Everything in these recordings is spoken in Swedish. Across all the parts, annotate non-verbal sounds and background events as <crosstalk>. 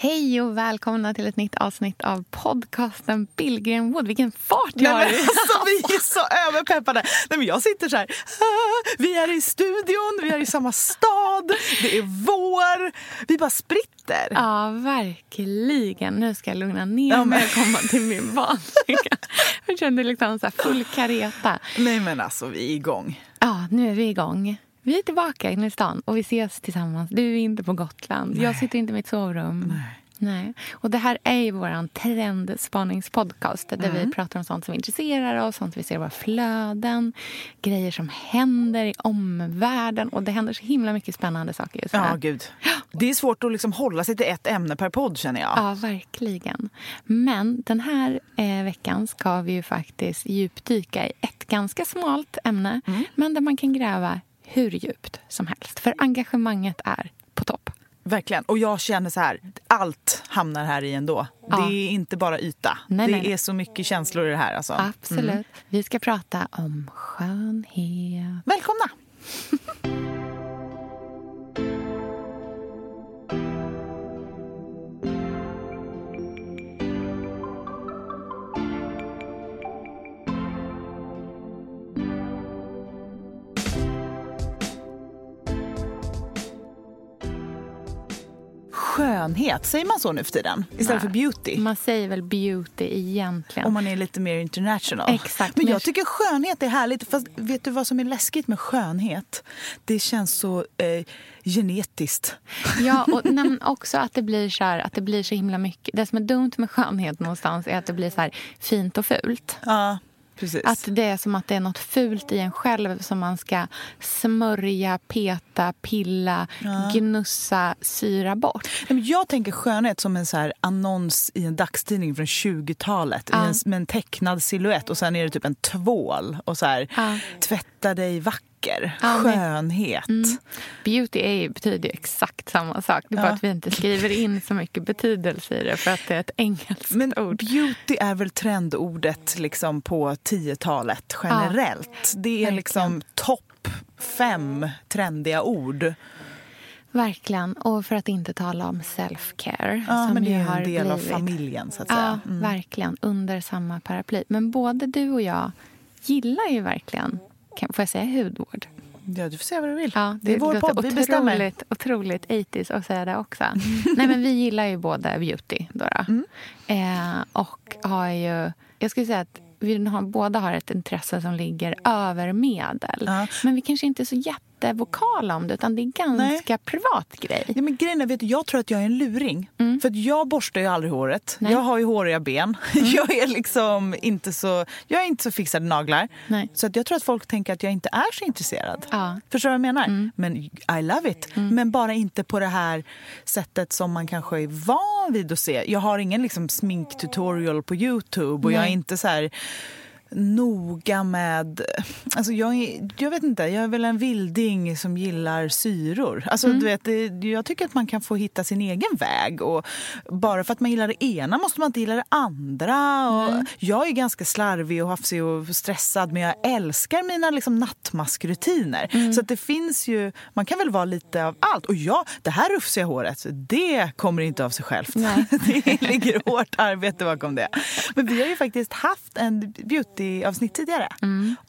Hej och välkomna till ett nytt avsnitt av podcasten Billgren Wood. Vilken fart jag har! <laughs> Alltså, vi är så överpeppade. Nej, men jag sitter så här. "Ah, <laughs> Vi är i studion, vi är i samma stad, det är vår. Vi bara spritter. Ja, verkligen. Nu ska jag lugna ner Ja, mig och komma till min <laughs> vanliga. Jag kände liksom så full kareta. Nej men alltså, vi är igång. Ja, nu är vi igång. Vi är tillbaka inne i stan och vi ses tillsammans. Du är inte på Gotland. Jag sitter inte i mitt sovrum. Nej. Nej. Och det här är ju vår trendspaningspodcast där vi pratar om sånt som intresserar oss, sånt vi ser i våra flöden, grejer som händer i omvärlden. Och det händer så himla mycket spännande saker just nu. Ja, gud. Det är svårt att liksom hålla sig till ett ämne per podd känner jag. Ja, verkligen. Men den här eh, veckan ska vi ju faktiskt djupdyka i ett ganska smalt ämne men där man kan gräva hur djupt som helst. För engagemanget är på topp. Verkligen. Och jag känner så här, allt hamnar här i ändå. Ja. Det är inte bara yta. Nej, det nej, är så mycket känslor i det här. Alltså. Absolut. Vi ska prata om skönhet. Välkomna! Skönhet, säger man så nu för tiden? Istället Nej. för beauty? Man säger väl beauty egentligen. Om man är lite mer international. Exakt. Men jag tycker skönhet är härligt. Fast vet du vad som är läskigt med skönhet? Det känns så eh, genetiskt. Ja, <laughs> och nej, men också att det blir så här, att det blir så himla mycket. Det som är dumt med skönhet någonstans är att det blir så här fint och fult. Ja, precis. Att det är som att det är något fult i en själv som man ska smörja, peta, pilla, gnussa, syra bort. Jag tänker skönhet som en så annons i en dagstidning från 20-talet. I Ja. med en tecknad silhuett och sen är det typ en tvål. Och så här, Ja. tvätta dig vacker. Ja, men- Skönhet. Beauty är, betyder exakt samma sak. Det är bara Ja. att vi inte skriver in så mycket betydelse i det för att det är ett engelskt Men ord. beauty är väl trendordet liksom på 10-talet generellt. det är liksom topp fem trendiga ord. Verkligen. Och för att inte tala om self-care. Ja, som men det är en del av blivit- familjen så att Ja, säga. Mm. verkligen. Under samma paraply. Men både du och jag gillar ju verkligen, kan, får jag säga hudvård? Ja, du får säga vad du vill. Ja, det är vår podd, vi bestämmer. Otroligt, otroligt 80s att säga det också. <laughs> Nej, men vi gillar ju båda beauty. Då, då. Mm. Eh, och har ju... Jag skulle säga att vi har, båda har ett intresse som ligger över medel. Ja. Men vi kanske inte är så jättevokala om det, utan det är ganska privat grej. Ja, men grejen är, vet du, jag tror att jag är en luring. För att jag borstar ju aldrig håret. Nej. Jag har ju håriga ben. <laughs> Jag är liksom inte så, jag är inte så fixade naglar. Nej. Så att jag tror att folk tänker att jag inte är så intresserad. Ja. Förstår du vad jag menar? Men I love it. Men bara inte på det här sättet som man kanske är van vid att se. Jag har ingen liksom sminktutorial på Youtube och jag är Nej. inte så här noga med... Alltså jag, jag vet inte, jag är väl en vilding som gillar syror. Alltså Mm. du vet, jag tycker att man kan få hitta sin egen väg. Och bara för att man gillar det ena måste man inte gilla det andra. Och Jag är ganska slarvig och hafsig och stressad men jag älskar mina liksom, nattmaskrutiner. Mm. Så att det finns ju, man kan väl vara lite av allt. Och ja, det här rufsiga håret, det kommer inte av sig självt. <laughs> Det ligger hårt arbete bakom det. Men vi har ju faktiskt haft en beauty beauty-avsnitt tidigare.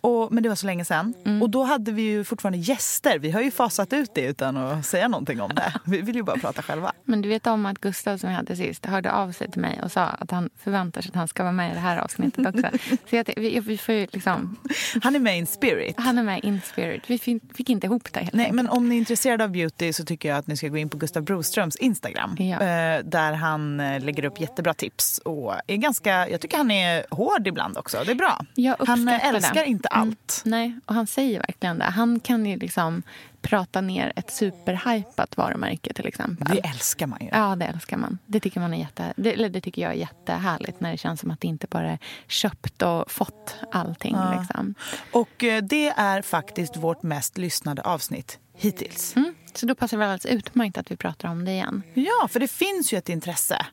Och, men det var så länge sedan. Och då hade vi ju fortfarande gäster. Vi har ju fasat ut det utan att säga någonting om det. Vi vill ju bara prata själva. <laughs> Men du vet om att Gustav som vi hade sist hörde av sig till mig och sa att han förväntar sig att han ska vara med i det här avsnittet också. <laughs> Så jag, vi, vi får ju liksom, Han är med in spirit. han är med in spirit. Vi fick, fick inte ihop det helt Nej, enkelt. men om ni är intresserade av beauty så tycker jag att ni ska gå in på Gustav Broströms Instagram. Ja. Eh, där han eh, lägger upp jättebra tips. Och är ganska, jag tycker han är hård ibland också. Det är bra. Jag Han eh, älskar det. inte allt. Nej, och han säger verkligen det. Han kan ju liksom prata ner ett superhypat varumärke till exempel. Det älskar man ju. Ja, det älskar man. Det tycker, man är jätte, det, eller det tycker jag är jättehärligt när det känns som att det inte bara är köpt och fått allting. Liksom. Och eh, det är faktiskt vårt mest lyssnade avsnitt hittills. Mm. Så då passar det väl alldeles utmärkt att vi pratar om det igen. Ja, för det finns ju ett intresse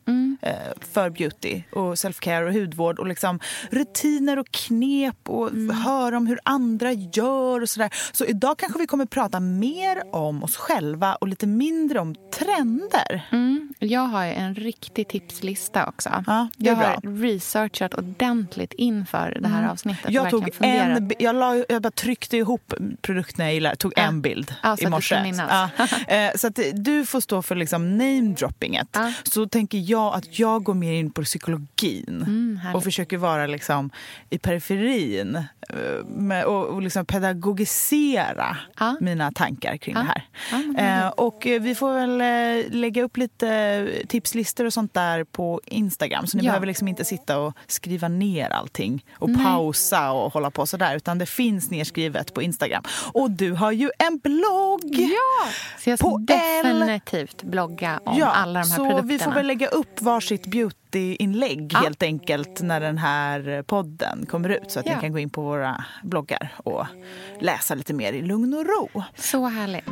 eh, för beauty och self-care och hudvård och liksom rutiner och knep och höra om hur andra gör och sådär. Så idag kanske vi kommer prata mer om oss själva och lite mindre om trender. Mm. Jag har en riktig tipslista också. Ja, jag har researchat ordentligt inför det här avsnittet. och Jag, tog en, jag, la, jag bara tryckte ihop produkterna jag gillar, tog Ja. en bild Ja, i morse. Ja. <laughs> Eh, Så att du får stå för liksom namedroppinget. Ja. Så tänker jag att jag går mer in på psykologin Mm, och försöker vara liksom i periferin eh, och, och liksom pedagogisera Ja. mina tankar kring det här. Eh, och vi får väl lägga upp lite tipslistor och sånt där på Instagram. Så ni behöver liksom inte sitta och skriva ner allting och Nej. pausa och hålla på sådär. Utan det finns nerskrivet på Instagram. Och du har ju en blogg! Ja! Så jag ska På L. definitivt blogga om alla de här så produkterna. vi får väl lägga upp varsitt beautyinlägg Ja. helt enkelt när den här podden kommer ut. Så att Ja. ni kan gå in på våra bloggar och läsa lite mer i lugn och ro. Så härligt.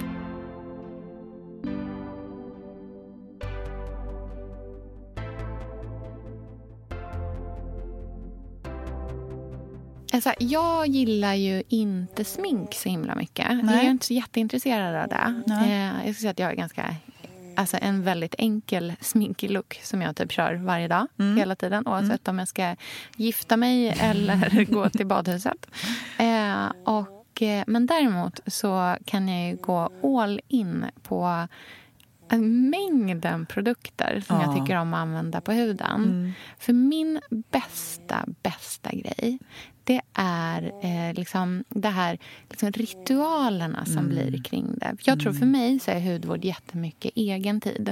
Alltså, jag gillar ju inte smink så himla mycket. Jag Nej. är inte så jätteintresserad av det. Nej. Eh, jag skulle säga att jag är ganska... Alltså en väldigt enkel sminkig look som jag typ kör varje dag. Mm. Hela tiden. Oavsett om jag ska gifta mig <laughs> eller gå till badhuset. Eh, och, eh, men däremot så kan jag ju gå all in på en mängden produkter som jag Ja. tycker om att använda på huden. För min bästa, bästa grej det är eh, liksom det här liksom ritualerna som blir kring det. Jag tror för mig så är hudvård jättemycket egen tid.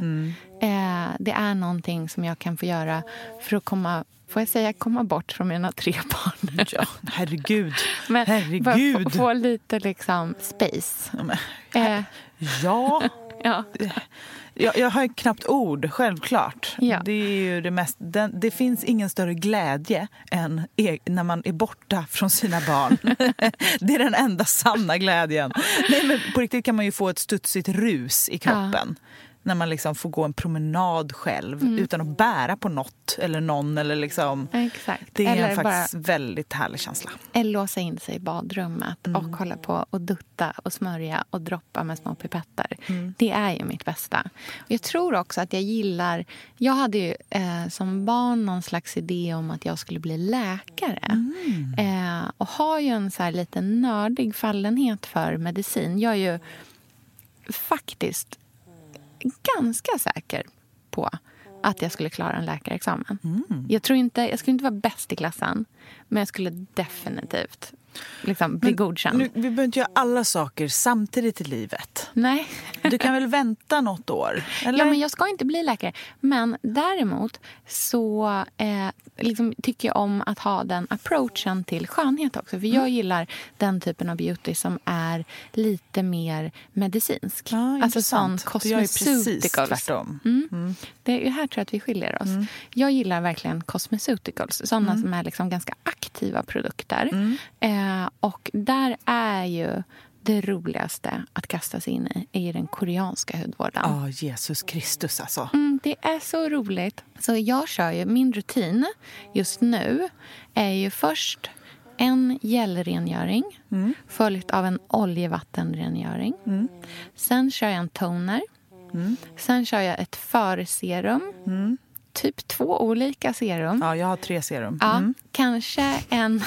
Eh, det är någonting som jag kan få göra för att komma Får jag säga komma bort från mina tre <laughs> barn? Ja, herregud. Men herregud. Få, få lite liksom space. Ja, men- Eh, Ja, <laughs> ja. Jag, jag har knappt ord, självklart. Ja. Det, är det, mest, den, det finns ingen större glädje än e, när man är borta från sina barn. <laughs> det är den enda sanna glädjen. Nej, men på riktigt kan man ju få ett studsigt rus i kroppen. När man liksom får gå en promenad själv Mm. utan att bära på något eller någon. Eller liksom, Exakt. det är Eller en bara faktiskt väldigt härlig känsla. eller låsa in sig i badrummet Mm. och hålla på och dutta och smörja och droppa med små pipetter. Mm. Det är ju mitt bästa. Och jag tror också att jag gillar... Jag hade ju eh, som barn någon slags idé om att jag skulle bli läkare. Mm. Eh, och har ju en så lite nördig fallenhet för medicin. Jag är ju faktiskt ganska säker på att jag skulle klara en läkarexamen. Mm. Jag, tror inte, jag skulle inte vara bäst i klassen, men jag skulle definitivt liksom, bli godkänd. Nu, vi behöver inte göra alla saker samtidigt i livet. Nej. Du kan väl vänta något år? <laughs> Eller? Ja, men jag ska inte bli läkare. Men däremot så eh, liksom, tycker jag om att ha den approachen till skönhet också. För Mm. jag gillar den typen av beauty som är lite mer medicinsk. Ja, alltså sån. För jag är precis cosmeceuticals. tvärtom. Mm. Det är här tror jag att vi skiljer oss. Mm. Jag gillar verkligen cosmeceuticals. Såna som är liksom ganska aktiva produkter. Mm. Eh, och där är ju det roligaste att kasta sig in i, är den koreanska hudvården. Ja, Jesus Kristus alltså. Mm, det är så roligt. Så jag kör ju, min rutin just nu är ju först en gelrengöring Mm. följt av en oljevattenrengöring. Sen kör jag en toner. Mm. Sen kör jag ett förserum. Typ två olika serum. Ja, jag har tre serum. Ja, Mm. kanske, en,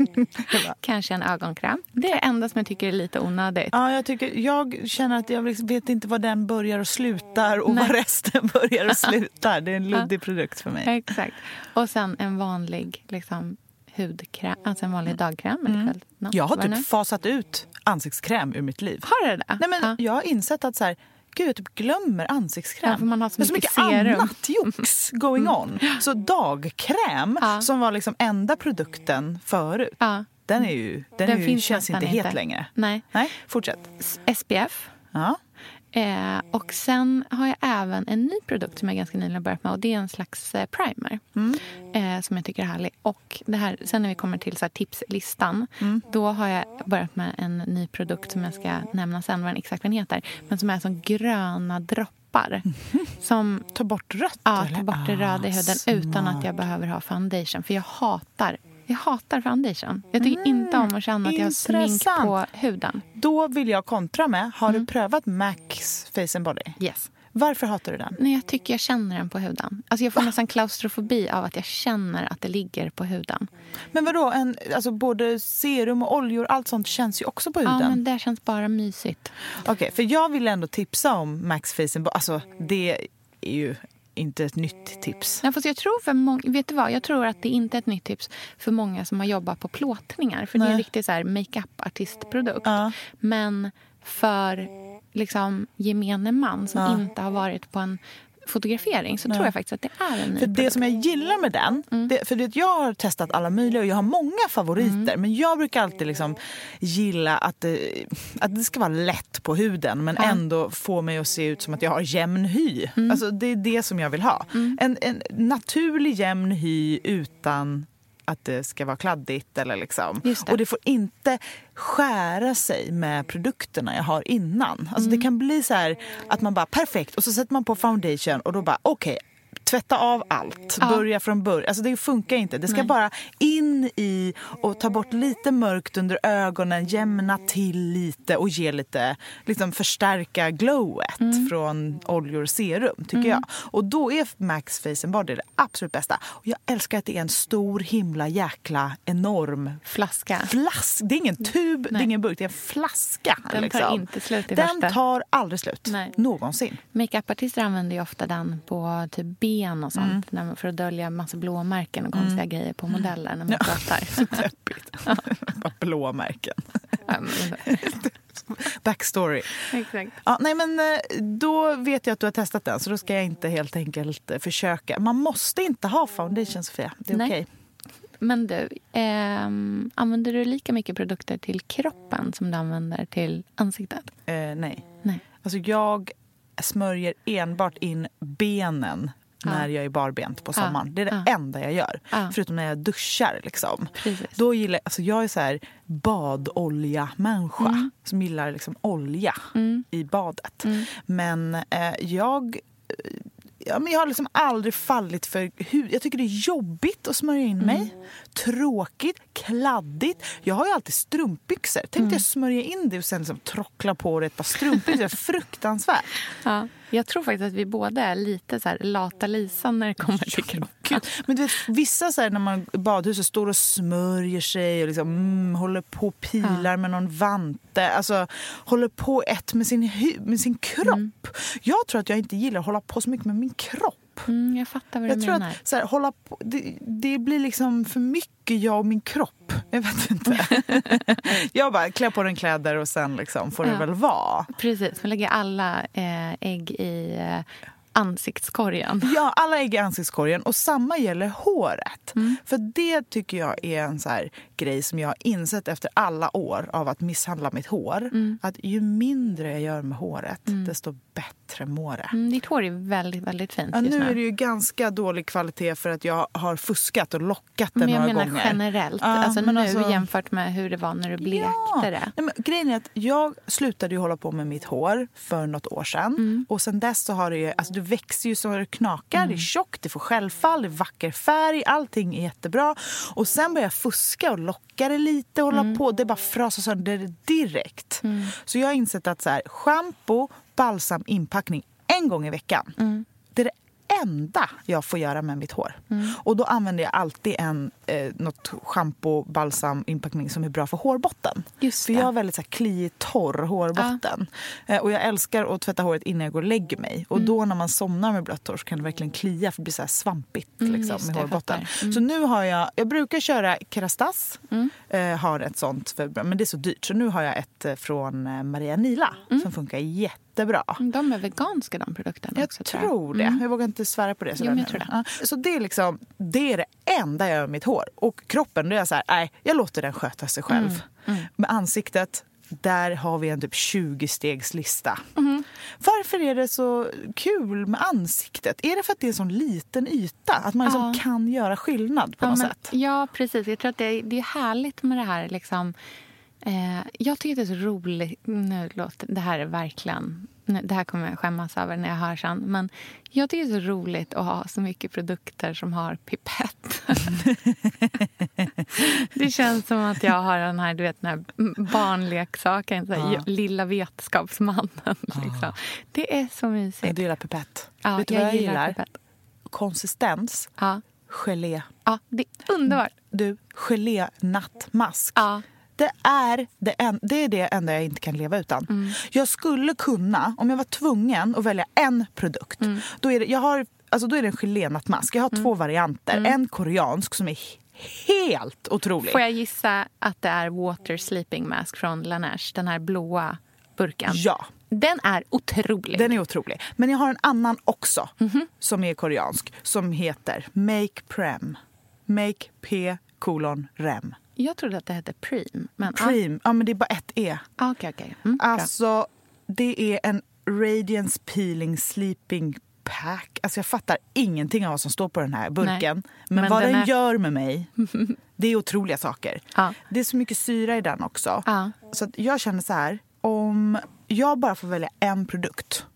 <laughs> kanske en ögonkräm. Det är det enda som jag tycker är lite onödigt. Ja, jag, tycker, jag känner att jag liksom vet inte var den börjar och slutar och Nej. var resten <laughs> börjar och slutar. Det är en luddig produkt för mig. Exakt. Och sen en vanlig liksom, hudkräm, alltså en vanlig dagkräm. Eller Mm. Jag har typ fasat ut ansiktskräm ur mitt liv. Har du det? Nej, men ja. Jag har insett att så här, gud, jag typ glömmer ansiktskräm. Ja, för man har så Det är så mycket mycket serum. annat jox going on. Så dagkräm, Ja. som var liksom enda produkten förut, Ja. den, är ju, den, Den är ju, finns känns inte het inte. längre. Nej. Nej, fortsätt. SPF. Ja. Eh, och sen har jag även en ny produkt som jag ganska nyligen har börjat med. Och det är en slags eh, primer. Mm. Eh, som jag tycker är härlig. Och det här, sen när vi kommer till så tipslistan. Mm. Då har jag börjat med en ny produkt som jag ska nämna sen vad den exakt den heter. Men som är som gröna droppar. <laughs> Som Ta bort rött? ja, tar bort det röda i Ah, huden utan att jag behöver ha foundation. För jag hatar jag hatar foundation. Jag tycker inte om att känna att jag har smink Mm, på huden. Då vill jag kontra med, har Mm. du prövat Max Face and Body? Yes. Varför hatar du den? Nej, jag tycker jag känner den på huden. Alltså jag får nästan klaustrofobi av att jag känner att det ligger på huden. Men vadå, en, alltså både serum och oljor, allt sånt känns ju också på huden. Ja, men det känns bara mysigt. Okej, för jag vill ändå tipsa om Max Face and Body. Alltså, det är ju inte ett nytt tips. Nej, fast jag tror för många, vet du vad? Jag tror att det inte är ett nytt tips för många som har jobbat på plåtningar. För det är en Nej. riktig så här makeup-artistprodukt. Ja. Men för liksom gemene man som Ja. inte har varit på en fotografering så tror jag faktiskt att det är en ny För det som jag gillar med den, Mm. det, för det, jag har testat alla möjliga och jag har många favoriter. Men jag brukar alltid liksom gilla att det, att det ska vara lätt på huden men Ja. Mm. ändå få mig att se ut som att jag har jämn hy. Alltså, det är det som jag vill ha. En, en naturlig jämn hy utan att det ska vara kladdigt. Eller liksom. Det. Och det får inte skära sig med produkterna jag har innan. Alltså Mm. Det kan bli så här att man bara perfekt och så sätter man på foundation och då bara okej tvätta av allt, Ja. börja från början. Alltså det funkar inte. Det ska Nej. bara in i och ta bort lite mörkt under ögonen, jämna till lite och ge lite, liksom förstärka glowet Mm. från oljor och serum tycker jag. Och då är Max Face and Body det absolut bästa. Och jag älskar att det är en stor himla jäkla enorm Flaska. flask. Det är ingen tub, det är Nej. ingen burk, det är en flaska. Den tar liksom. inte slut i Den första. tar aldrig slut. Nej. Någonsin. Makeupartister använder ju ofta den på typ ben och sånt Mm. när man, för att dölja massa blåmärken och konstiga grejer på modeller när man pratar. <laughs> Deppigt. <laughs> Bara blåmärken. <laughs> Ja, men- Backstory. Exakt. Ja, nej men eh, då vet jag att du har testat den så då ska jag inte helt enkelt eh, försöka. Man måste inte ha foundation Sofia. Det är okej. Men du, ehm, använder du lika mycket produkter till kroppen som du använder till ansiktet? Eh, nej. Nej. Alltså jag smörjer enbart in benen när jag är barbent på sommaren. Det är det enda jag gör. Förutom när jag duschar. Liksom. Precis. Då gillar, alltså jag är så här badolja-människa Mm. som gillar liksom olja i badet. Mm. Men eh, jag... eh, Ja, men jag har liksom aldrig fallit för hud. Jag tycker det är jobbigt att smörja in mig. Mm. Tråkigt, kladdigt. Jag har ju alltid strumpbyxor. Tänk Mm. att smörja in det och sen liksom trockla på det ett par strumpbyxor. Fruktansvärt. Ja. Jag tror faktiskt att vi båda är lite så här lata Lisa när det kommer till kroppen. Men du vet, vissa så här, när man i badhuset står och smörjer sig och liksom, mm, håller på och pilar med någon vante. Alltså håller på ett med sin, med sin kropp. Jag tror att jag inte gillar att hålla på så mycket med min kropp. Mm, jag fattar vad Jag du tror menar. att så här, hålla på, det, det blir liksom för mycket jag och min kropp. Jag vet inte. <laughs> jag bara klär på den kläder och sen liksom får det Ja. väl vara. Precis, man lägger alla eh, ägg i eh, ansiktskorgen. Ja, alla ägg i ansiktskorgen. Och samma gäller håret. Mm. För det tycker jag är en så grej som jag har insett efter alla år av att misshandla mitt hår. Mm. Att ju mindre jag gör med håret, desto bättre mår det. Mm, ditt hår är väldigt, väldigt fint Ja, just nu är det ju ganska dålig kvalitet för att jag har fuskat och lockat det Men jag några menar gånger. generellt. Ja, alltså men nu alltså- jämfört med hur det var när du blekte det. Nej, men grejen är att jag slutade ju hålla på med mitt hår för något år sedan. Mm. Och sen dess så har det ju, alltså det växer ju så det knakar. Det är tjockt, det får självfall, det är vacker färg. Allting är jättebra. Och sen börjar jag fuska och locka det lite och hålla Mm. på. Det bara frasar sönder direkt. Så jag har insett att så här, shampoo, balsam, inpackning en gång i veckan. Mm. Det är det enda jag får göra med mitt hår. Mm. Och då använder jag alltid en, eh, något schampo, balsam, inpackning som är bra för hårbotten. Just för jag har väldigt så här, kliig, torr hårbotten. Eh, och jag älskar att tvätta håret innan jag går och lägger mig. Och Mm. då när man somnar med blött hår kan det verkligen klia för det blir så svampigt liksom, Mm, just med det, hårbotten. Mm. Så nu har jag, jag brukar köra Kerastas, Mm. eh, har ett sånt, för, men det är så dyrt. Så nu har jag ett eh, från eh, Maria Nila som funkar jättebra. De är veganska de produkterna Jag också tror det. Jag vågar inte svära på det. sådär Jo, jag tror det. Ja. Så det är, liksom, det är det enda jag gör med mitt hår. Och kroppen, då är jag så här, nej, jag låter den sköta sig själv. Mm, Med ansiktet, där har vi en typ 20-stegslista. Mm-hmm. Varför är det så kul med ansiktet? Är det för att det är en sån liten yta? Att man liksom Ja. kan göra skillnad på Ja, något men- sätt? Ja, precis. Jag tror att det är, det är härligt med det här. Liksom, eh, jag tycker det är så roligt... Nu låter, det här är verkligen... nu- Det här kommer jag skämmas över när jag hör sen. Men jag tycker det är så roligt att ha så mycket produkter som har pipett. <laughs> det känns som att jag har den här, du vet, den här barnleksaken. Så här, Lilla vetenskapsmannen. Liksom. Det är så mysigt. Du gillar pipett. Ja, Vet du vad jag gillar gillar? pipett. Konsistens, Ja, gelé. ja, det är underbart. Du, gelé-nattmask. Ja. Det är det, en, det är det enda jag inte kan leva utan. Mm. Jag skulle kunna, om jag var tvungen att välja en produkt, Mm. då, är det, jag har, alltså då är det en gelénattmask. Jag har två varianter. En koreansk som är he- helt otrolig. Mm. Får jag gissa att det är Water Sleeping Mask från Laneige? Den här blåa burken. Ja, Den är otrolig. den är otrolig. Men jag har en annan också Mhm. som är koreansk som heter Make Prem. Make P kolon rem. Jag trodde att det hette Preem. Men, Preem, ja men det är bara ett E. Ah, okej, okej. Mm, bra. Alltså, det är en Radiance Peeling Sleeping Pack. Alltså jag fattar ingenting av vad som står på den här burken. Nej, Men, men vad den den, är- gör med mig, <laughs> det är otroliga saker. Ja. Det är så mycket syra i den också. Ja. Så jag känner så här, om jag bara får välja en produkt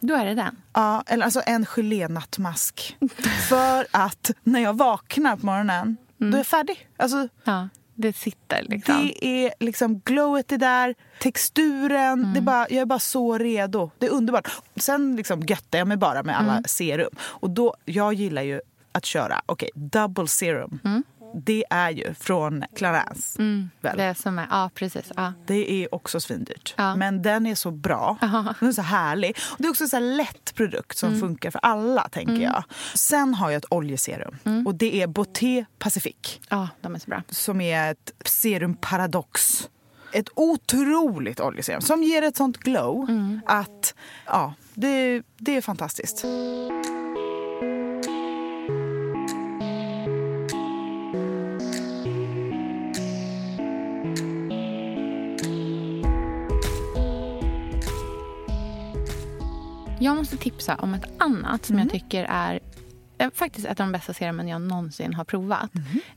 Då är det den. Ja, eller alltså en gelénattmask. <laughs> För att när jag vaknar på morgonen, då är jag färdig. Alltså, Ja, det sitter liksom. det är liksom glowet är där, texturen. Mm. Det är bara, jag är bara så redo. Det är underbart. Sen liksom göttar jag mig bara med Mm. alla serum. Och då, jag gillar ju att köra, okej, double serum. Mm. Det är ju från Clarins. väl? Det som är, ja precis. Ja. Det är också svindyrt. Ja. Men den är så bra. Den är så härlig. Och det är också en så lätt produkt som Mm. funkar för alla. tänker jag. Sen har jag ett oljeserum. Mm. Och det är Boté Pacific. ja, de är så bra. Som är ett serum paradox. Ett otroligt oljeserum som ger ett sånt glow Mm. att ja, det, det är fantastiskt. Jag måste tipsa om ett annat som jag tycker är eh, faktiskt ett av de bästa serumen jag någonsin har provat.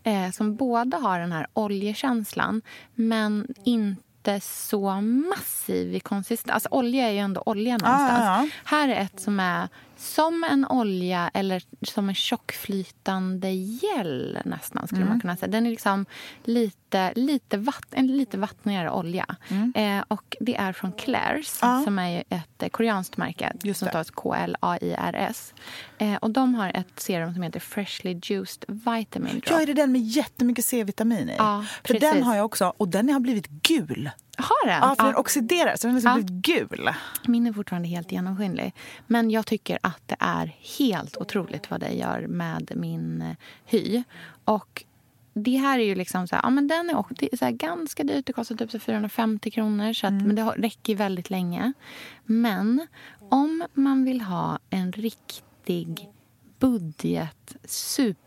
Eh, som både har den här oljekänslan men inte så massiv i konsistens. Alltså olja är ju ändå olja någonstans. ja, ja. Här är ett som är som en olja eller som en tjockflytande gel nästan skulle man kunna säga. Den är liksom lite, lite, vatt, en lite vattnigare olja. Eh, och det är från Clairs Ja. som är ett eh, koreanskt märke Just som stavas K-L-A-I-R-S. Eh, och de har ett serum som heter Freshly Juiced Vitamin Drop. Ja, är det den med jättemycket C-vitamin i? Ja, för precis. den har jag också och den har blivit gul. Har den? Ja, för den Ja. oxiderar så den har liksom Ja. blivit gul. Min är fortfarande helt genomskinlig. Men jag tycker att det är helt otroligt vad det gör med min eh, hy. Och det här är ju liksom så här, ja men den är, också, är så ganska dyrt. Det kostar typ så 450 kronor. Så att, Men det räcker väldigt länge. Men om man vill ha en riktig budget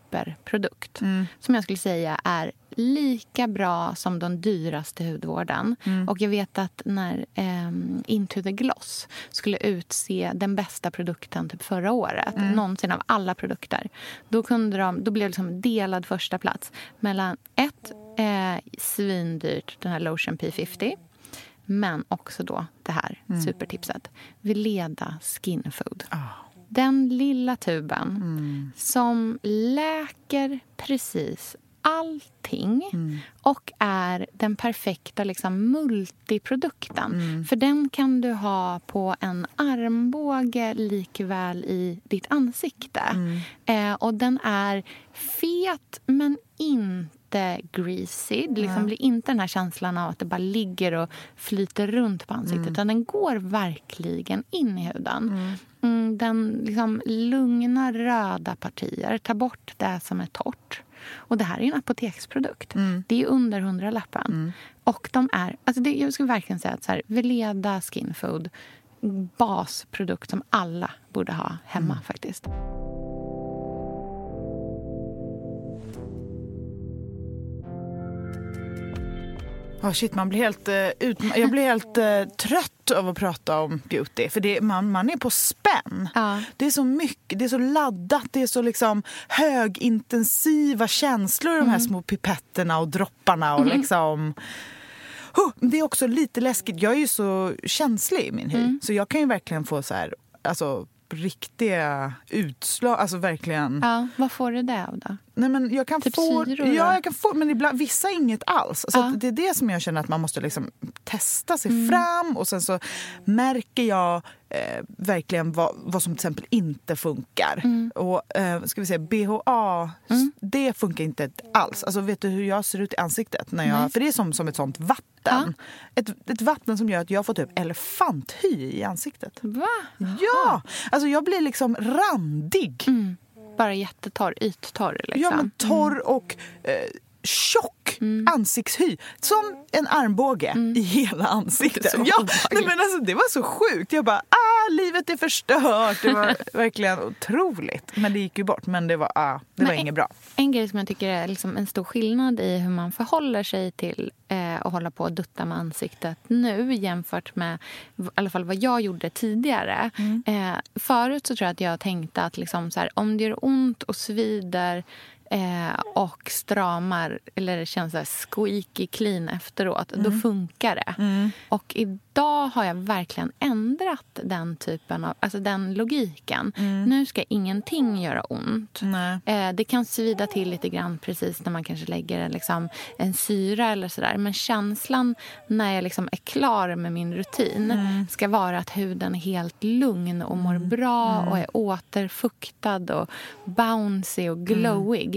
superprodukt som jag skulle säga är lika bra som den dyraste hudvården. Och jag vet att när ehm, Into the Gloss skulle utse den bästa produkten typ förra året, någonsin av alla produkter, då, kunde de, då blev det liksom delad första plats mellan ett eh, svindyrt, den här Lotion P50 men också då det här supertipset. Veleda Skin Food. Den lilla tuben som läker precis allting och är den perfekta liksom, multiprodukten. För den kan du ha på en armbåge likväl i ditt ansikte. Eh, och den är fet, men inte greasy. Det liksom blir inte den här känslan av att det bara ligger och flyter runt på ansiktet. Utan den går verkligen in i huden. Mm, den liksom lugnar röda partier, tar bort det som är torrt. Och det här är en apoteksprodukt. Det är under hundralappen. Och de är, alltså det, jag skulle verkligen säga att så här, Veleda Skin Food, basprodukt som alla borde ha hemma faktiskt. Oh shit, man blir helt, eh, ut, jag blir helt eh, trött av att prata om beauty. För det, man, man är på spänn. Ja. Det är så mycket, det är så laddat, det är så liksom högintensiva känslor i de här små pipetterna och dropparna. Och liksom... Huh, det är också lite läskigt. Jag är ju så känslig i min hy. Så jag kan ju verkligen få så här, alltså, riktiga utslag. Alltså verkligen. Ja, vad får du det av då? Nej, men jag kan Typ få, syror, ja, jag kan få, men ibland, vissa inget alls. Så Ja. det är det som jag känner att man måste liksom testa sig Mm. fram. Och sen så märker jag eh, verkligen vad, vad som till exempel inte funkar. Mm. Och eh, ska vi säga BHA, det funkar inte alls. Alltså vet du hur jag ser ut i ansiktet? När jag, Nej. för det är som, som ett sånt vatten. Ett, ett vatten som gör att jag får typ elefanthy i ansiktet. Va? Ja! Alltså jag blir liksom randig. Bara jättetorr, yttorr liksom. Ja, men torr och eh, tjock ansiktshy. Som en armbåge i hela ansiktet. Det Ja, nej, men alltså, det var så sjukt. Jag bara, ah, livet är förstört. Det var <laughs> verkligen otroligt. Men det gick ju bort. Men det var, ah, det var Men- inget bra. En grej som jag tycker är liksom en stor skillnad i hur man förhåller sig till eh, att hålla på och dutta med ansiktet nu jämfört med i alla fall vad jag gjorde tidigare. Eh, förut så tror jag att jag tänkte att liksom så här, om det gör ont och svider eh, och stramar eller det känns så här squeaky clean efteråt, då funkar det. Och idag har jag verkligen ändrat den typen av, alltså den logiken. Nu ska ingenting göra ont. Eh, det kan svida till lite grann precis när man kanske lägger en, liksom, en syra eller sådär. Men känslan när jag liksom är klar med min rutin ska vara att huden är helt lugn och mår bra och är återfuktad och bouncy och glowig.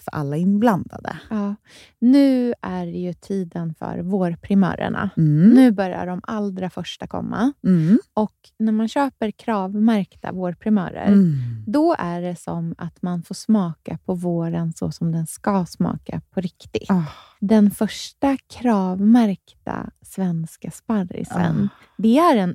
för alla inblandade. Ja. Nu är det ju tiden för vårprimörerna. Mm. Nu börjar de allra första komma. Mm. Och när man köper kravmärkta vårprimörer, Mm. då är det som att man får smaka på våren så som den ska smaka på riktigt. Ah. Den första kravmärkta svenska sparrisen, Ah. det är en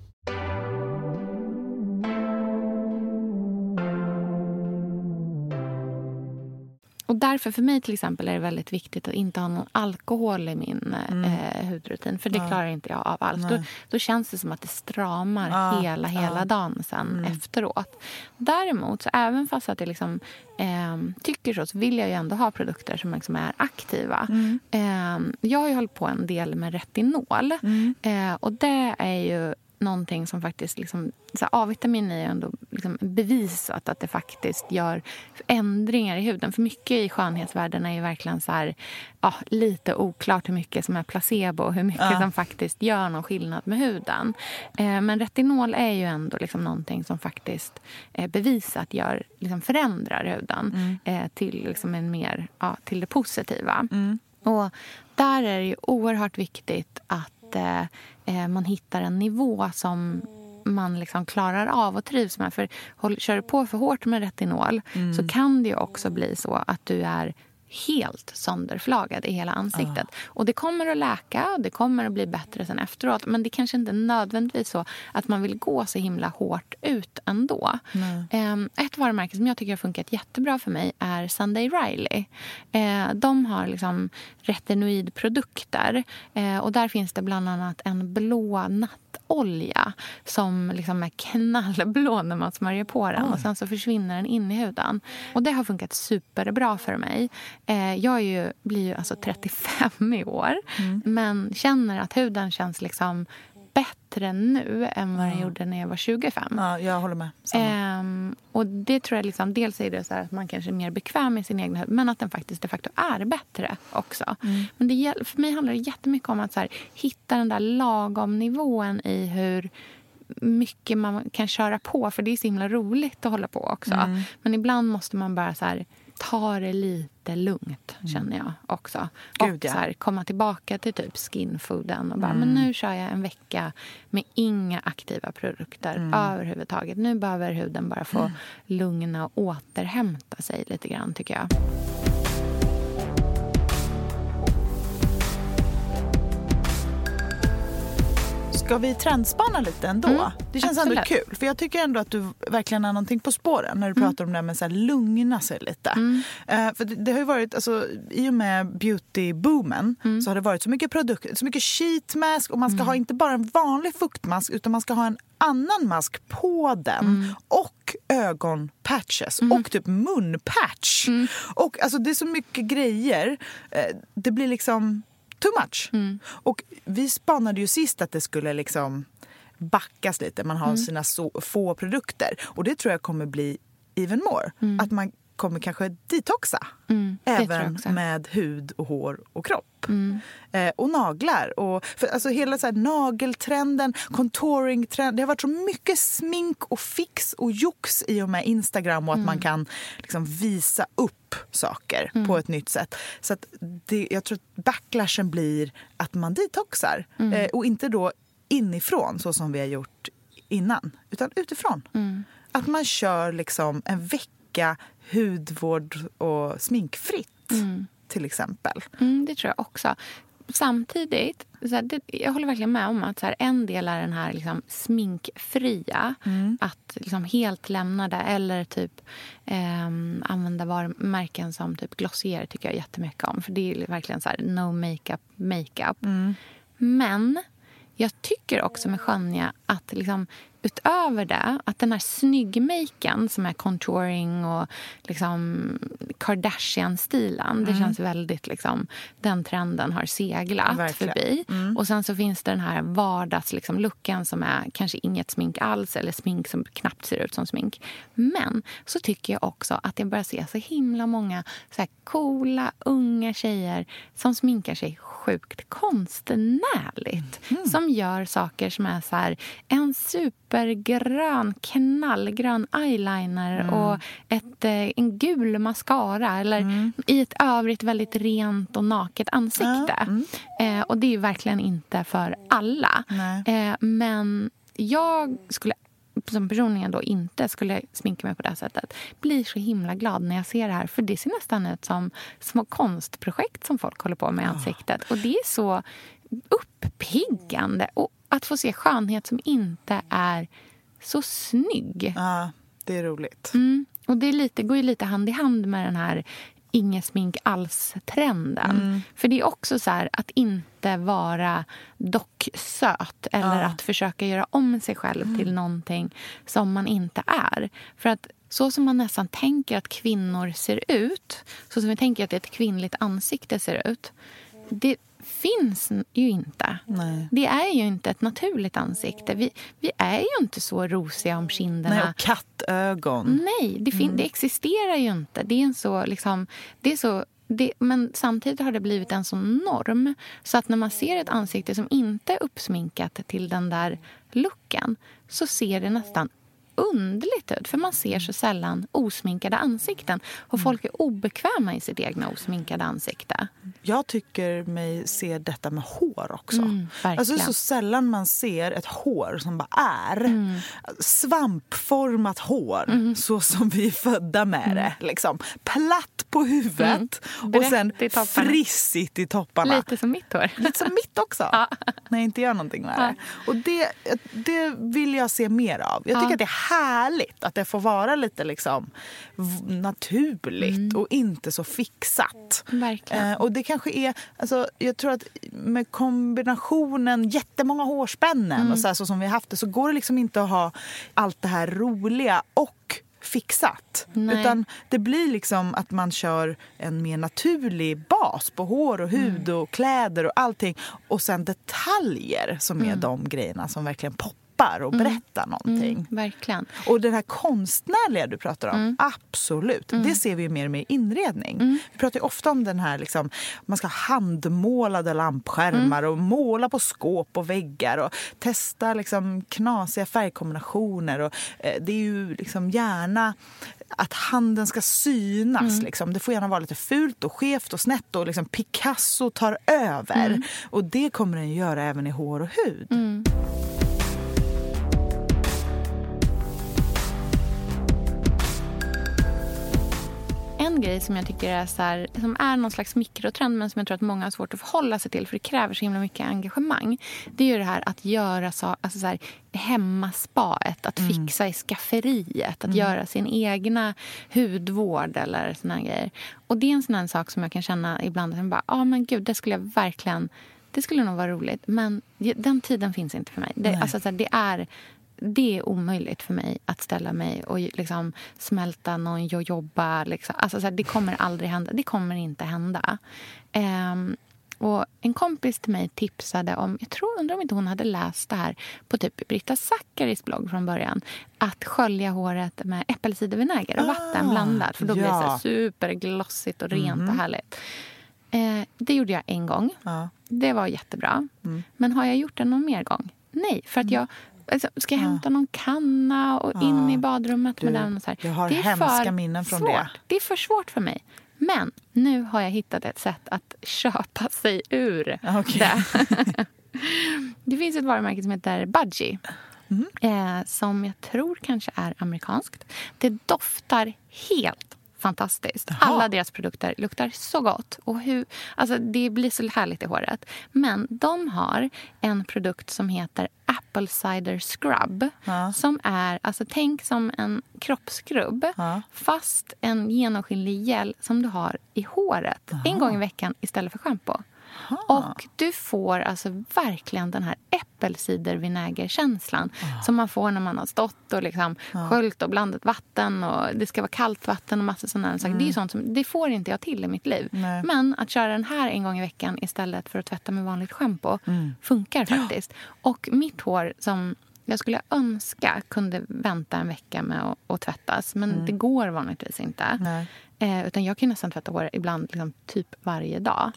Och därför för mig till exempel är det väldigt viktigt att inte ha någon alkohol i min eh, hudrutin. För det klarar inte jag av alls. Då, då känns det som att det stramar hela, hela dagen sen efteråt. Däremot, så även fast att jag liksom, eh, tycker så, så vill jag ju ändå ha produkter som liksom är aktiva. Eh, jag har ju hållit på en del med retinol. Eh, och det är ju någonting som faktiskt... Liksom, så A-vitamin är ändå liksom bevisat att det faktiskt gör ändringar i huden. För mycket i skönhetsvärlden är ju verkligen så här, ja, lite oklart hur mycket som är placebo och hur mycket som faktiskt gör någon skillnad med huden. Eh, men retinol är ju ändå liksom någonting som faktiskt eh, bevisat gör, liksom förändrar huden eh, till, liksom en mer, ja, till det positiva. Och där är det ju oerhört viktigt att eh, eh, man hittar en nivå som man liksom klarar av och trivs med. För håll, kör du på för hårt med retinol så kan det också bli så att du är helt sönderflagad i hela ansiktet. Och det kommer att läka och det kommer att bli bättre sen efteråt. Men det kanske inte är nödvändigtvis så att man vill gå så himla hårt ut ändå. Um, ett varumärke som jag tycker har funkat jättebra för mig är Sunday Riley. Uh, de har liksom retinoidprodukter. Uh, och där finns det bland annat en blå nattolja som liksom är knallblå när man smörjer på den. Och sen så försvinner den in i huden. Och det har funkat superbra för mig. Eh, jag ju, blir ju alltså 35 i år, men känner att huden känns liksom bättre nu än vad den gjorde när jag var 25. Ja, jag håller med. Ehm, och det tror jag liksom, dels är det så att man kanske är mer bekväm med sin egen hud men att den faktiskt de facto är bättre också. Men det, för mig handlar det jättemycket om att här, hitta den där lagom nivån i hur mycket man kan köra på. För det är så himla roligt att hålla på också. Men ibland måste man bara så här, ta det lite lugnt, känner jag också. Gud, och så här, komma tillbaka till typ skinfooden och bara, men nu kör jag en vecka med inga aktiva produkter överhuvudtaget. Nu behöver huden bara få lugna och återhämta sig lite grann, tycker jag. Ska vi trendspana lite ändå? Mm, det känns ändå absolut. kul. För jag tycker ändå att du verkligen har någonting på spåren när du Mm. pratar om det här med att lugna sig lite. Eh, för det, det har ju varit, alltså, I och med beautyboomen Mm. så har det varit så mycket produkter, så mycket sheet mask och man ska ha inte bara en vanlig fuktmask utan man ska ha en annan mask på den Mm. och ögonpatches och typ munpatch. Mm. Och alltså det är så mycket grejer. Eh, det blir liksom too much. Mm. Och vi spanade ju sist att det skulle liksom backas lite. Man har Mm. sina så, få produkter. Och det tror jag kommer bli even more. Att man kommer kanske detoxa. Mm, Även. Mm. med hud och hår och kropp. Eh, och naglar. Och, för alltså hela så här, nageltrenden, contouringtrenden. Det har varit så mycket smink och fix och jox i och med Instagram och att man kan liksom visa upp saker på ett nytt sätt. Så att det, jag tror att backlashen blir att man detoxar. Eh, och inte då inifrån så som vi har gjort innan, utan utifrån. Att man kör liksom en vecka hudvård och sminkfritt till exempel. Mm, det tror jag också. Samtidigt, så här, det, jag håller verkligen med om att så här, en del är den här liksom, sminkfria. Att liksom, helt lämna det. Eller typ ehm, använda varumärken som typ Glossier tycker jag jättemycket om. För det är verkligen så här, no makeup, makeup. Men jag tycker också med Skönja att liksom, utöver det, att den här snyggmaken som är contouring och liksom Kardashian-stilen, det känns väldigt liksom, den trenden har seglat Verkligen. förbi. Och sen så finns det den här vardags liksom, looken som är kanske inget smink alls eller smink som knappt ser ut som smink. Men så tycker jag också att jag börjar se så himla många så här coola, unga tjejer som sminkar sig sjukt konstnärligt. Som gör saker som är så här, en supergrön, knallgrön eyeliner och ett, eh, en gul mascara eller i ett övrigt väldigt rent och naket ansikte. Eh, och det är ju verkligen inte för alla. Eh, men jag skulle som personligen då inte skulle sminka mig på det sättet blir så himla glad när jag ser det här. För det ser nästan ut som små konstprojekt som folk håller på med i ansiktet. Och det är så uppiggande. Och att få se skönhet som inte är så snygg. Ja, det är roligt. Mm. Och det är lite, går ju lite hand i hand med den här inget smink alls-trenden. För det är också så här att inte vara docksöt eller att försöka göra om sig själv till någonting som man inte är. För att så som man nästan tänker att kvinnor ser ut, så som vi tänker att ett kvinnligt ansikte ser ut, det finns ju inte. Nej. Det är ju inte ett naturligt ansikte. Vi, vi är ju inte så rosiga om kinderna. Nej, och kattögon. Nej, det, fin- det existerar ju inte. Det är en så, liksom, det är så, det, men samtidigt har det blivit en sån norm. Så att när man ser ett ansikte som inte är uppsminkat till den där looken så ser det nästan underligt ut. För man ser så sällan osminkade ansikten. Och Mm. folk är obekväma i sitt egna osminkade ansikte. Jag tycker mig se detta med hår också. Mm, alltså så sällan man ser ett hår som bara är. Mm. Svampformat hår, så som vi är födda med det. Liksom. Platt på huvudet och Mm. Brett sen i frissigt i topparna. Lite som mitt hår. Lite som mitt också. <laughs> När jag inte gör någonting med det. Och det, det vill jag se mer av. Jag tycker Ja. att det är härligt att det får vara lite liksom naturligt och inte så fixat. Eh, och det kanske är, alltså, jag tror att med kombinationen jättemånga hårspännen och så, här, så som vi har haft det så går det liksom inte att ha allt det här roliga och fixat. Nej. Utan det blir liksom att man kör en mer naturlig bas på hår och hud och kläder och allting. Och sen detaljer som är de grejerna som verkligen poppar och berättar någonting. Mm, verkligen. Och den här konstnärliga du pratar om, absolut. Det ser vi ju mer med inredning. Vi pratar ofta om den här, liksom, man ska ha handmålade lampskärmar och måla på skåp och väggar och testa liksom, knasiga färgkombinationer. Och, eh, det är ju liksom gärna att handen ska synas. Liksom. Det får gärna vara lite fult och skevt och snett och liksom Picasso tar över. Och det kommer den göra även i hår och hud. En grej som jag tycker är, så här, som är någon slags mikrotrend men som jag tror att många har svårt att förhålla sig till för det kräver så himla mycket engagemang. Det är ju det här att göra så, alltså så här, hemmaspaet, att fixa i skafferiet, att göra sin egna hudvård eller såna här grejer. Och det är en sån sak som jag kan känna ibland att jag bara, ah, men gud, det skulle jag verkligen, det skulle nog vara roligt. Men den tiden finns inte för mig. Det, alltså, det är det är omöjligt för mig att ställa mig och liksom smälta någon jojoba. Liksom. Alltså, så här, det kommer aldrig hända. Det kommer inte hända. Ehm, och en kompis till mig tipsade om, jag tror, undrar om inte hon hade läst det här på typ Britta Zackaris blogg från början. Att skölja håret med äppelcidervinäger och vatten blandat. För då blir det så superglossigt och rent och härligt. Eh, det gjorde jag en gång. Ja. Det var jättebra. Men har jag gjort det någon mer gång? Nej, för att jag alltså, ska jag hämta någon kanna och in i badrummet med Du, den. Och så här. jag har det är hemska för minnen från svårt. det. Det är för svårt för mig. Men nu har jag hittat ett sätt att köpa sig ur Okej. det. <laughs> det finns ett varumärke som heter Budgie. Mm. Eh, som jag tror kanske är amerikanskt. Det doftar helt fantastiskt. Alla deras produkter luktar så gott. Och hur, alltså det blir så härligt i håret. Men de har en produkt som heter Apple Cider Scrub. Som är, alltså tänk som en kroppsskrubb fast en genomskinlig gel som du har i håret en gång i veckan istället för schampo. Och du får alltså verkligen den här äppelcidervinägerkänslan som man får när man har stått och liksom sköljt och blandat vatten och det ska vara kallt vatten och massa sådana saker. Det är ju sånt som, det får inte jag till i mitt liv. Nej. Men att köra den här en gång i veckan istället för att tvätta med vanligt schampo funkar <gasps> faktiskt. Och mitt hår som jag skulle önska kunde vänta en vecka med att, att tvättas. Men det går vanligtvis inte. Eh, utan jag kan nästan tvätta hår ibland liksom, typ varje dag.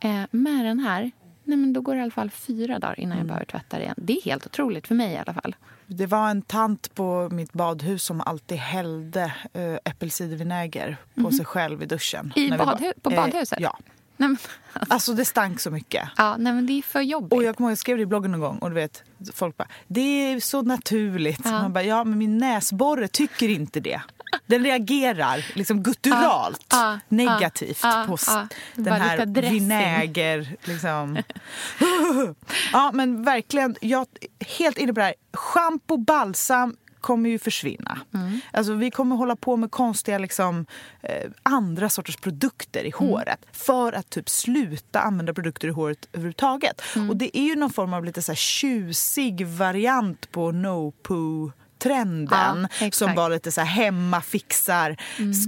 Eh, med den här, nej, men då går det i alla fall fyra dagar innan jag behöver tvätta det igen. Det är helt otroligt för mig i alla fall. Det var en tant på mitt badhus som alltid hällde äh, äppelcidervinäger på sig själv i duschen. I badhu- på Eh, badhuset? ja. Nej, men, <laughs> Alltså det stank så mycket. ja, nej, men det är för jobbigt. Och jag kommer ihåg, jag skrev det i bloggen någon gång och du vet, folk bara, det är så naturligt. Ja. Man bara, ja men min näsborre tycker inte det. Den reagerar liksom gutturalt Ja, ja, negativt ja, på den här vinäger. Liksom. <laughs> ja men verkligen, jag helt inne på det här. Shampoo, balsam kommer ju försvinna. Mm. Alltså, vi kommer hålla på med konstiga liksom, eh, andra sorters produkter i Mm. håret för att typ sluta använda produkter i håret överhuvudtaget. Mm. Och det är ju någon form av lite så här tjusig variant på no poo trenden Ja, som var lite så här hemma fixar,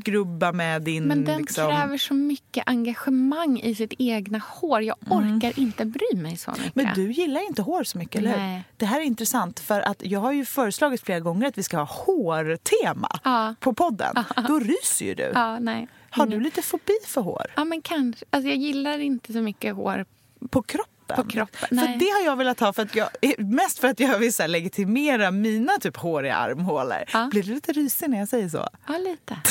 skrubba med din... Men den liksom, kräver så mycket engagemang i sitt egna hår. Jag orkar inte bry mig så mycket. Men du gillar inte hår så mycket, eller hur? Det här är intressant för att jag har ju föreslagit flera gånger att vi ska ha hårtema Ja. på podden. Då ryser ju du. Ja, nej. Har du lite fobi för hår? Ja, men kanske. Alltså, jag gillar inte så mycket hår På kroppen? Kroppen. På kroppen, För nej. det har jag velat ha för att jag, mest för att jag vill så legitimera mina typ håriga armhålor. Ja. Blir du lite risig när jag säger så? Ja, lite. <laughs>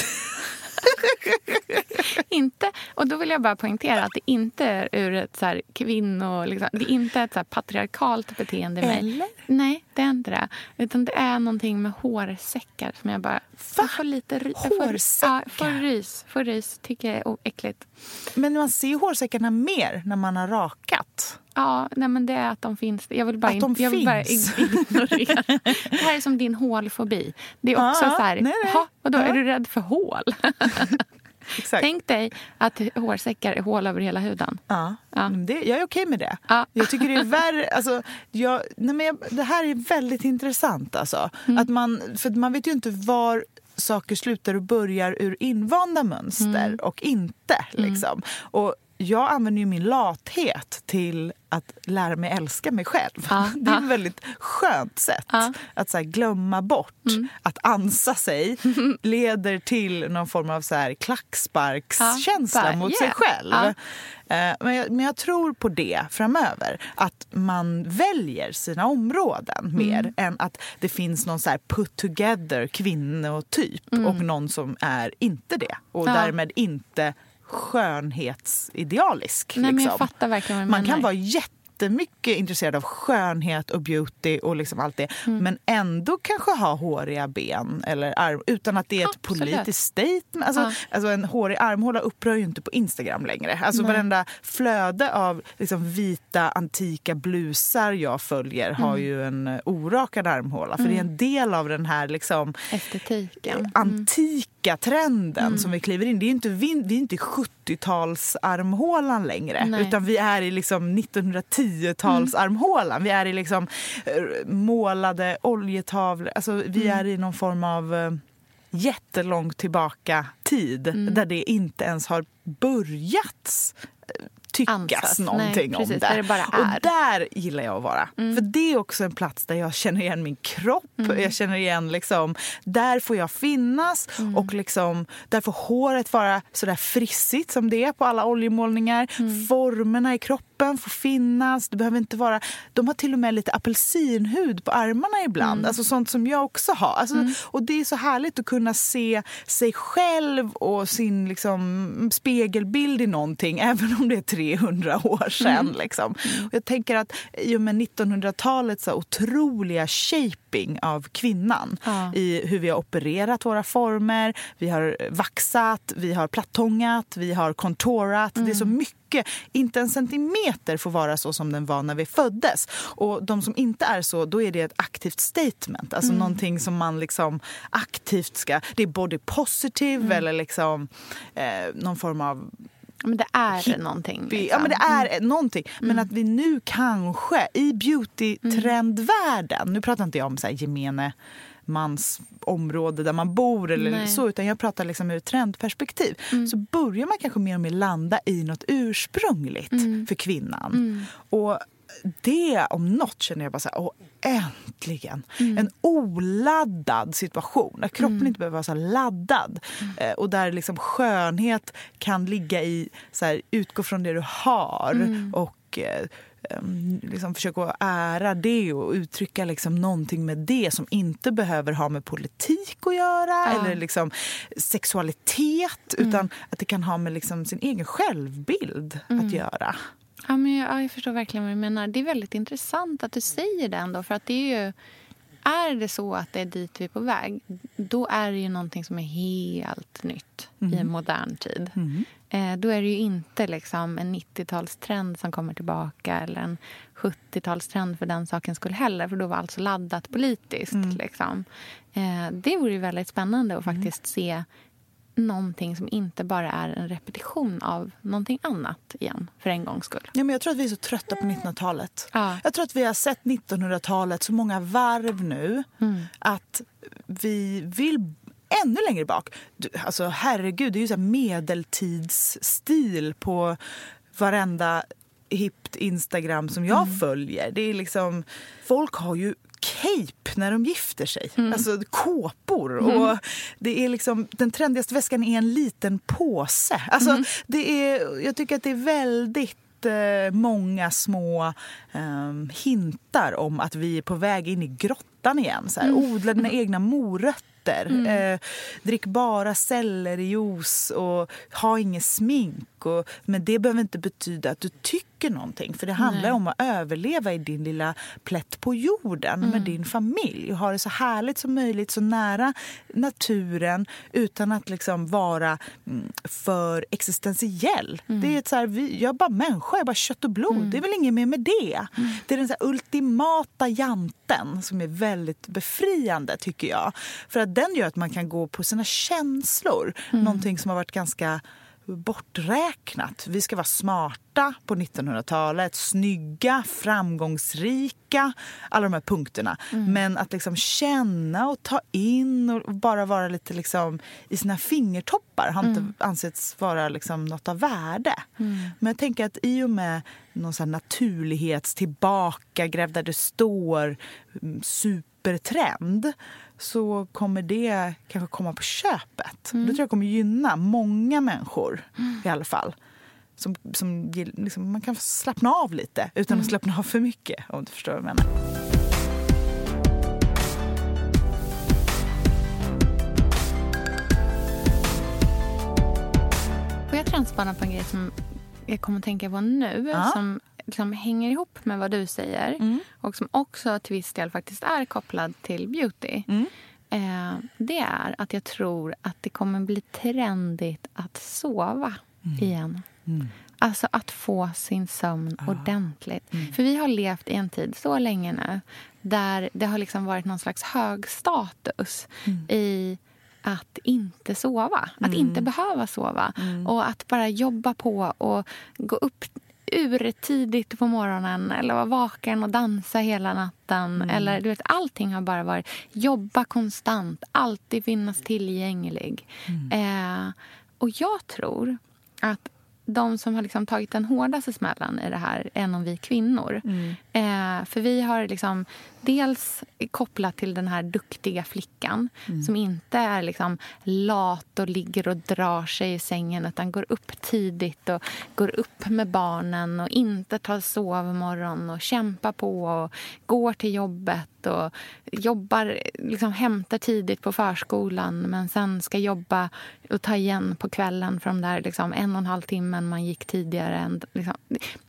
inte, och då vill jag bara poängtera att det inte är ur ett så här kvinno... Liksom, det är inte ett så patriarkalt beteende i mig. Eller? Nej, det är inte det. Utan det är någonting med hårsäckar som jag bara... Jag får lite ry, jag får, Hårsäckar? Ja, får rys. Får rys. Tycker jag är äckligt. Men man ser ju hårsäckarna mer när man har rakat. Ja, nej men det är att de finns. Jag vill bara, Att de jag vill bara ignorera. Det här är som din hålfobi. Det är också Ja, så här, nej, nej. "Ha, vadå, Ja. är du rädd för hål? <laughs> Exakt. Tänk dig att hårsäckar är hål över hela huden. Ja, Ja. Det, jag är okej med det. Ja. Jag tycker det är värre... Alltså, jag, nej men jag, det här är väldigt intressant. Alltså. Mm. Att man, för man vet ju inte var saker slutar och börjar ur invanda mönster Mm. och inte. Liksom. Och jag använder ju min lathet till att lära mig älska mig själv. Ja, <laughs> Det är ja. ett väldigt skönt sätt Ja. att så glömma bort att ansa sig <laughs> leder till någon form av så här, klacksparkskänsla mot yeah. sig själv. Eh, Men jag, men jag tror på det framöver. Att man väljer sina områden mer än att det finns någon så put together kvinnotyp och någon som är inte det. Och därmed inte skönhetsidealisk. Nej, liksom. Man menar. kan vara jättemycket intresserad av skönhet och beauty och liksom allt det. Mm. Men ändå kanske ha håriga ben eller arm utan att det är ett Absolut. politiskt statement. Alltså, Ja. alltså en hårig armhåla upprör ju inte på Instagram längre. Alltså Nej. varenda flöde av liksom vita antika blusar jag följer har Mm. ju en eh, orakad armhåla. För det är en del av den här liksom Estetiken. Mm. antika trenden som vi kliver in. Det är inte, vi, vi är inte i 70-talsarmhålan längre. Nej. Utan vi är i liksom 1910-talsarmhålan. Vi är i liksom eh, målade oljetavlor. Alltså, vi Mm. är i någon form av eh, jättelångt tillbaka tid Mm. där det inte ens har börjat eh, tyckas Ansas. Nej, någonting om precis, det. där det Och är. Mm. där gillar jag att vara. För det är också en plats där jag känner igen min kropp. Mm. Jag känner igen liksom, där får jag finnas Mm. och liksom, där får håret vara sådär frissigt som det är på alla oljemålningar. Mm. Formerna i kroppen får finnas. Det behöver inte vara, de har till och med lite apelsinhud på armarna ibland. Mm. Alltså sånt som jag också har. Alltså, Och det är så härligt att kunna se sig själv och sin liksom, spegelbild i någonting <laughs> även om det är 300 år sedan. Liksom. Och jag tänker att i och med 1900-talets så otroliga shaping av kvinnan Ja. i hur vi har opererat våra former, vi har vaxat, vi har plattångat, vi har contourat. Det är så mycket. Inte en centimeter får vara så som den var när vi föddes. Och de som inte är så, då är det ett aktivt statement. Alltså någonting som man liksom aktivt ska... Det är body positive eller liksom eh, någon form av Men det är någonting. vi- liksom. Ja, men det är någonting. Men att vi nu kanske i beauty-trendvärlden... Nu pratar inte jag om så här gemene mans område där man bor eller Nej. så, utan jag pratar liksom ur ett trendperspektiv. Så börjar man kanske mer och mer landa i något ursprungligt för kvinnan. Och det om något känner jag bara så här, åh, äntligen! En oladdad situation, där kroppen inte behöver vara så laddad. Eh, och där liksom skönhet kan ligga i, så här, utgå från det du har och eh, liksom försöka ära det och uttrycka liksom någonting med det som inte behöver ha med politik att göra eller liksom sexualitet utan att det kan ha med liksom sin egen självbild att göra. Ja, men jag, ja, jag förstår verkligen vad du menar. Det är väldigt intressant att du säger det ändå. För att det är ju... Är det så att det är dit vi är på väg, då är det ju någonting som är helt nytt i en modern tid. Eh, då är det ju inte liksom en 90-talstrend som kommer tillbaka eller en 70-talstrend för den sakens skull heller. För då var allt så laddat politiskt. Liksom. Eh, det vore ju väldigt spännande att faktiskt se någonting som inte bara är en repetition av någonting annat igen, för en gångs skull. Ja, men jag tror att vi är så trötta på 1900-talet. Ja. Jag tror att vi har sett 1900-talet så många varv nu att vi vill ännu längre bak. Du, Alltså, herregud, det är ju så medeltidsstil på varenda hippt Instagram som jag följer. Det är liksom, folk har ju cape när de gifter sig. Alltså kåpor. Och det är liksom, den trendigaste väskan är en liten påse. Alltså, det är, jag tycker att det är väldigt jättemånga små um, hintar om att vi är på väg in i grottan igen. Så här, Mm. Odla dina egna morötter. Eh, drick bara sellerijuice och ha inget smink. Och, men det behöver inte betyda att du tycker någonting. För det handlar Nej. om att överleva i din lilla plätt på jorden med din familj. Och ha det så härligt som möjligt, så nära naturen utan att liksom vara mm, för existentiell. Det är ett så här, vi, jag är bara människa, jag är bara kött och blod. Det är väl inget mer med det. Det är den så ultimata janten som är väldigt befriande tycker jag. För att den gör att man kan gå på sina känslor. Någonting som har varit ganska borträknat. Vi ska vara smarta på 1900-talet, snygga, framgångsrika, alla de här punkterna. Men att liksom känna och ta in och bara vara lite liksom i sina fingertoppar har inte ansetts vara liksom något av värde. Men jag tänker att i och med någon sån här naturlighets tillbaka, gräv där det står, mm, supertrend så kommer det kanske komma på köpet. Det tror jag kommer gynna många människor i alla fall. Som, som, liksom, man kan slappna av lite utan att slappna av för mycket om du förstår vad jag menar. Får jag transpana på en grej som jag kommer att tänka på nu Ja. som liksom hänger ihop med vad du säger Mm. och som också till viss del faktiskt är kopplad till beauty. Mm. Eh, det är att jag tror att det kommer bli trendigt att sova Mm. igen. Alltså att få sin sömn Ah. ordentligt. Mm. För vi har levt i en tid så länge nu där det har liksom varit någon slags hög status Mm. i att inte sova. Att inte behöva sova. Mm. Och att bara jobba på och gå upp urtidigt på morgonen eller vara vaken och dansa hela natten. Mm. Eller du vet, Allting har bara varit jobba konstant, alltid finnas tillgänglig. Mm. Eh, och jag tror att de som har liksom tagit den hårdaste smällen i det här är nog vi kvinnor. Mm. Eh, för vi har liksom dels kopplat till den här duktiga flickan som inte är liksom lat och ligger och drar sig i sängen utan går upp tidigt och går upp med barnen och inte tar sovmorgon och kämpar på och går till jobbet och jobbar, liksom hämtar tidigt på förskolan men sen ska jobba och ta igen på kvällen för de där liksom en och en halv timmen man gick tidigare. Liksom.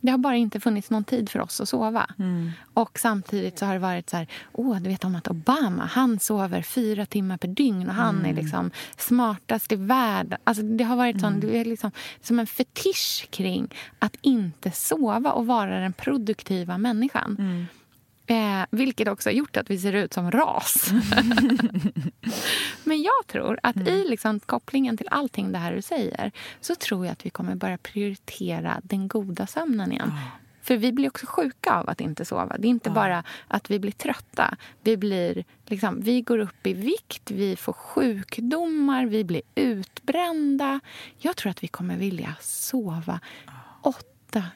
Det har bara inte funnits någon tid för oss att sova. Och samtidigt så har det varit så här, åh, du vet om att Obama, han sover fyra timmar per dygn och han är liksom smartast i världen. Alltså det har varit sån, det är liksom, som en fetisch kring att inte sova och vara den produktiva människan. Eh, vilket också har gjort att vi ser ut som ras. <laughs> Men jag tror att i liksom kopplingen till allting det här du säger så tror jag att vi kommer börja prioritera den goda sömnen igen. För vi blir också sjuka av att inte sova. Det är inte bara att vi blir trötta. Vi, blir, liksom, vi går upp i vikt, vi får sjukdomar, vi blir utbrända. Jag tror att vi kommer vilja sova åtta,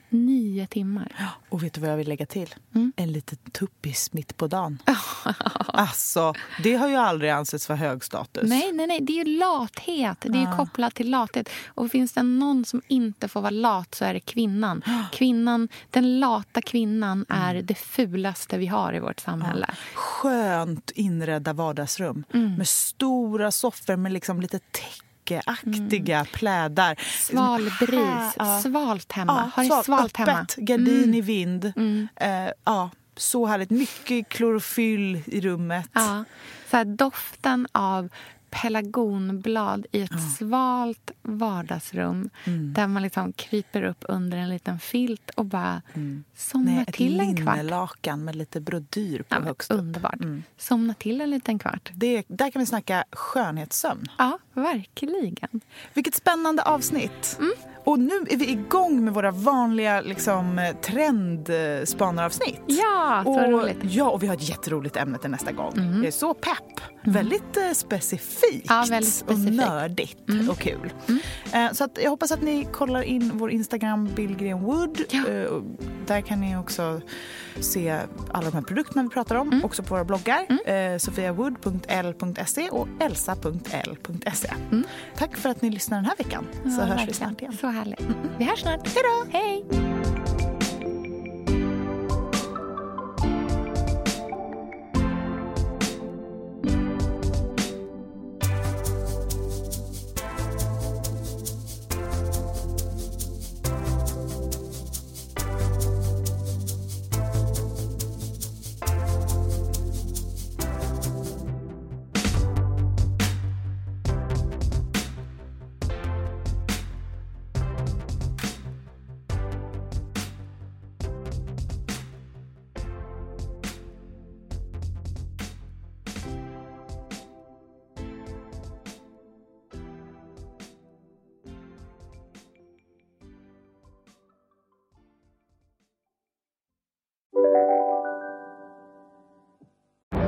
nio timmar. Och vet du vad jag vill lägga till? Mm. En liten tuppis mitt på dagen. <laughs> alltså, det har ju aldrig ansetts vara hög status. Nej, nej, nej. Det är ju lathet. Det är ju kopplat till lathet. Och finns det någon som inte får vara lat så är det kvinnan. <gasps> kvinnan den lata kvinnan är det fulaste vi har i vårt samhälle. Skönt inredda vardagsrum Mm. med stora soffor med liksom lite täckeaktiga plädar. Sval bris. Ja. Svalt hemma. har sval- svalt hemma. Mm. öppet, gardin i vind. Eh, ja, så härligt. Mycket klorofyll i rummet. Ja. Så här, doften av pelargonblad i ett svalt vardagsrum där man liksom kryper upp under en liten filt och bara somnar Nej, ett till en kvart. linnelakan med lite brodyr på Ja, högst upp. underbart. Somna till en liten kvart. Det, där kan vi snacka skönhetssömn. Ja, verkligen. Vilket spännande avsnitt. Mm. Och nu är vi igång med våra vanliga liksom, trendspannaravsnitt. Ja, så och, roligt. Mm. Ja, och vi har ett jätteroligt ämne till nästa gång. Jag är så pepp. Väldigt eh, specifikt, Ja, väldigt specifikt. Mm. och nördigt och kul. Eh, så att jag hoppas att ni kollar in vår Instagram Billgren Wood. Ja. Eh, där kan ni också se alla de här produkterna vi pratar om, Mm. också på våra bloggar. Eh, sofiawood.l.se och elsa.l.se. Tack för att ni lyssnar den här veckan, så Ja, hörs vi verkligen. snart igen. Så härligt. Vi hörs snart. Hej då! Hej!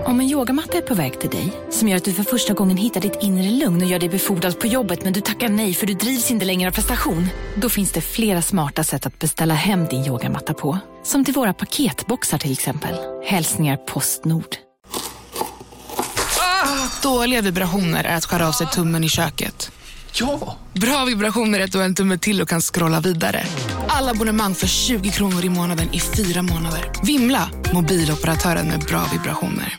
Om en yogamatta är på väg till dig, som gör att du för första gången hittar ditt inre lugn och gör dig befordrad på jobbet men du tackar nej för du drivs inte längre av prestation. Då finns det flera smarta sätt att beställa hem din yogamatta på. Som till våra paketboxar till exempel. Hälsningar Postnord. Dåliga vibrationer är att skära av sig tummen i köket. Ja! Bra vibrationer är att du har en tumme till och kan scrolla vidare. Alla abonnemang för 20 kronor i månaden i fyra månader. Vimla! Mobiloperatören med bra vibrationer.